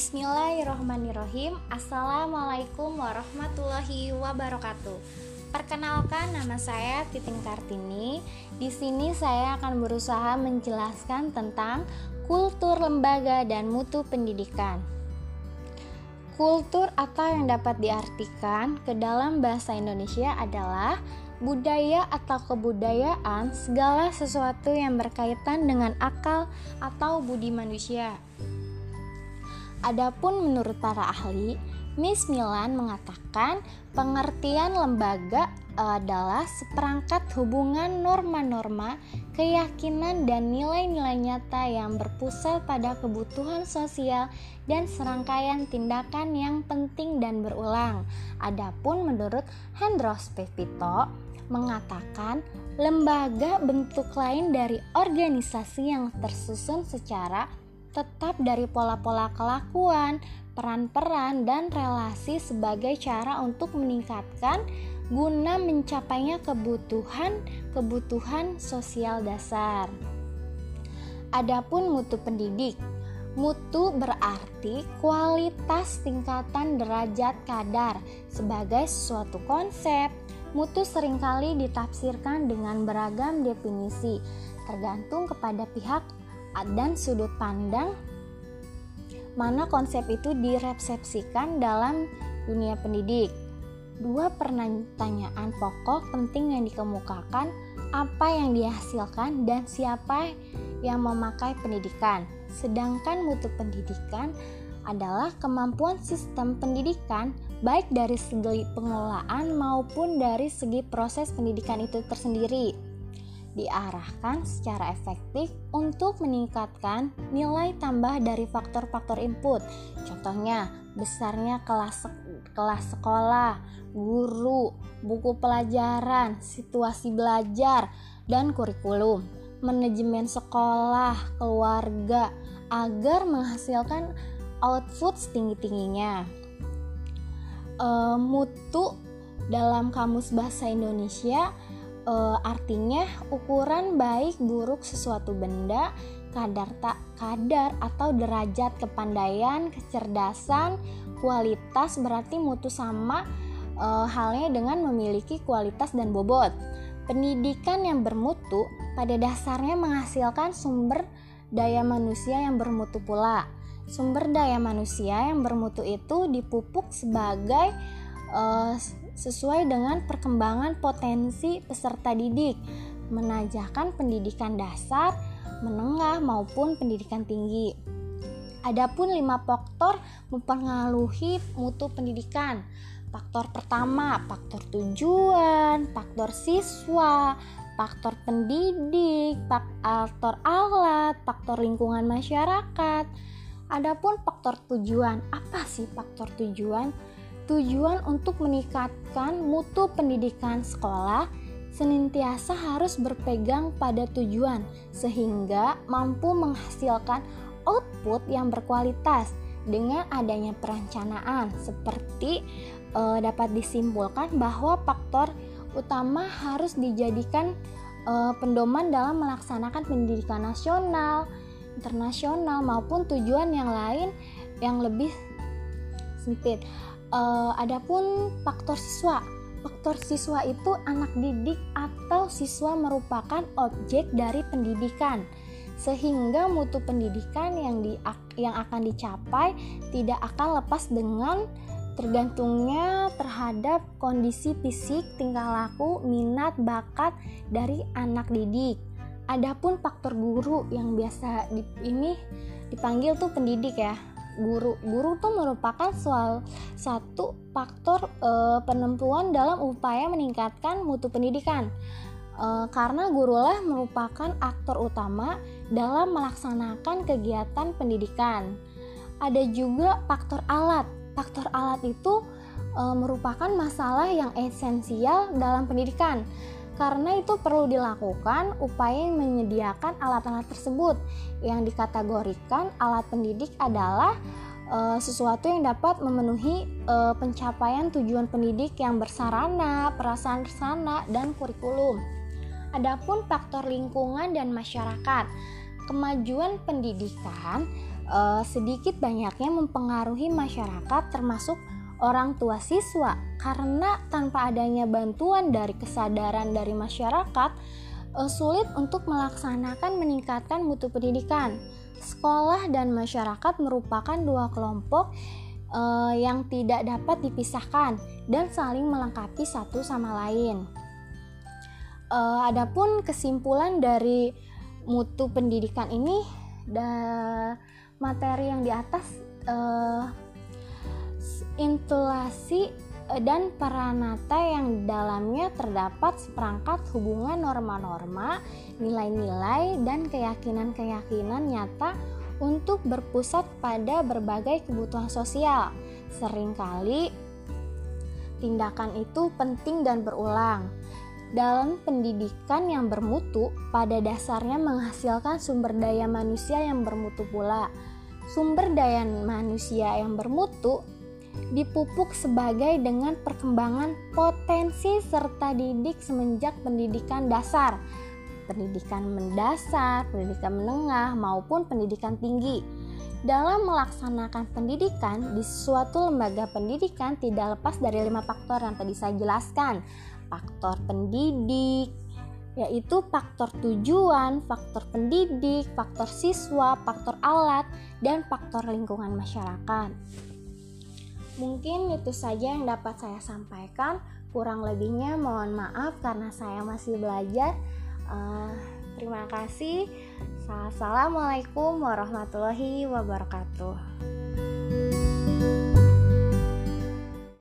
Bismillahirrohmanirrohim Assalamualaikum warahmatullahi wabarakatuh. Perkenalkan nama saya Titin Kartini. Di sini saya akan berusaha menjelaskan tentang kultur lembaga dan mutu pendidikan. Kultur atau yang dapat diartikan ke dalam bahasa Indonesia adalah budaya atau kebudayaan segala sesuatu yang berkaitan dengan akal atau budi manusia Adapun menurut para ahli, Miss Milan mengatakan pengertian lembaga adalah seperangkat hubungan norma-norma, keyakinan dan nilai-nilai nyata yang berpusat pada kebutuhan sosial dan serangkaian tindakan yang penting dan berulang. Adapun menurut Hendros Pepito mengatakan lembaga bentuk lain dari organisasi yang tersusun secara tetap dari pola-pola kelakuan, peran-peran, dan relasi sebagai cara untuk meningkatkan guna mencapainya kebutuhan-kebutuhan sosial dasar. Adapun mutu pendidik, mutu berarti kualitas tingkatan derajat kadar sebagai suatu konsep. Mutu sering kali ditafsirkan dengan beragam definisi, tergantung kepada pihak dan sudut pandang mana konsep itu diresepsikan dalam dunia pendidik. Dua pertanyaan pokok penting yang dikemukakan, apa yang dihasilkan dan siapa yang memakai pendidikan. Sedangkan mutu pendidikan adalah kemampuan sistem pendidikan baik dari segi pengelolaan maupun dari segi proses pendidikan itu tersendiri diarahkan secara efektif untuk meningkatkan nilai tambah dari faktor-faktor input. Contohnya, besarnya kelas kelas sekolah, guru, buku pelajaran, situasi belajar, dan kurikulum, manajemen sekolah, keluarga agar menghasilkan output setinggi-tingginya. E, mutu dalam kamus bahasa Indonesia e, artinya ukuran baik buruk sesuatu benda, kadar tak kadar atau derajat kepandaian, kecerdasan, kualitas berarti mutu sama e, halnya dengan memiliki kualitas dan bobot. Pendidikan yang bermutu pada dasarnya menghasilkan sumber daya manusia yang bermutu pula. Sumber daya manusia yang bermutu itu dipupuk sebagai uh, sesuai dengan perkembangan potensi peserta didik, menajahkan pendidikan dasar, menengah maupun pendidikan tinggi. Adapun lima faktor mempengaruhi mutu pendidikan. Faktor pertama, faktor tujuan, faktor siswa, faktor pendidik, faktor alat, faktor lingkungan masyarakat. Adapun faktor tujuan, apa sih faktor tujuan? Tujuan untuk meningkatkan mutu pendidikan sekolah senantiasa harus berpegang pada tujuan sehingga mampu menghasilkan output yang berkualitas dengan adanya perencanaan seperti e, dapat disimpulkan bahwa faktor utama harus dijadikan e, pendoman dalam melaksanakan pendidikan nasional, internasional maupun tujuan yang lain yang lebih sempit. Uh, adapun faktor siswa, faktor siswa itu anak didik atau siswa merupakan objek dari pendidikan. Sehingga mutu pendidikan yang di yang akan dicapai tidak akan lepas dengan tergantungnya terhadap kondisi fisik, tingkah laku, minat, bakat dari anak didik. Adapun faktor guru yang biasa di, ini dipanggil tuh pendidik ya guru. Guru tuh merupakan soal satu faktor e, penentuan dalam upaya meningkatkan mutu pendidikan. E, karena gurulah merupakan aktor utama dalam melaksanakan kegiatan pendidikan. Ada juga faktor alat. Faktor alat itu e, merupakan masalah yang esensial dalam pendidikan karena itu perlu dilakukan upaya menyediakan alat-alat tersebut yang dikategorikan alat pendidik adalah e, sesuatu yang dapat memenuhi e, pencapaian tujuan pendidik yang bersarana, prasarana, dan kurikulum. Adapun faktor lingkungan dan masyarakat, kemajuan pendidikan uh, sedikit banyaknya mempengaruhi masyarakat termasuk orang tua siswa karena tanpa adanya bantuan dari kesadaran dari masyarakat uh, sulit untuk melaksanakan meningkatkan mutu pendidikan. Sekolah dan masyarakat merupakan dua kelompok uh, yang tidak dapat dipisahkan dan saling melengkapi satu sama lain. Uh, adapun kesimpulan dari mutu pendidikan ini, da materi yang di atas uh, intulasi eh, dan peranata yang dalamnya terdapat seperangkat hubungan norma-norma, nilai-nilai, dan keyakinan-keyakinan nyata untuk berpusat pada berbagai kebutuhan sosial. Seringkali tindakan itu penting dan berulang. Dalam pendidikan yang bermutu, pada dasarnya menghasilkan sumber daya manusia yang bermutu pula sumber daya manusia yang bermutu dipupuk sebagai dengan perkembangan potensi serta didik semenjak pendidikan dasar, pendidikan mendasar, pendidikan menengah maupun pendidikan tinggi. Dalam melaksanakan pendidikan di suatu lembaga pendidikan tidak lepas dari lima faktor yang tadi saya jelaskan. Faktor pendidik, yaitu faktor tujuan, faktor pendidik, faktor siswa, faktor alat, dan faktor lingkungan masyarakat. Mungkin itu saja yang dapat saya sampaikan. Kurang lebihnya mohon maaf karena saya masih belajar. Uh, terima kasih. Assalamualaikum warahmatullahi wabarakatuh.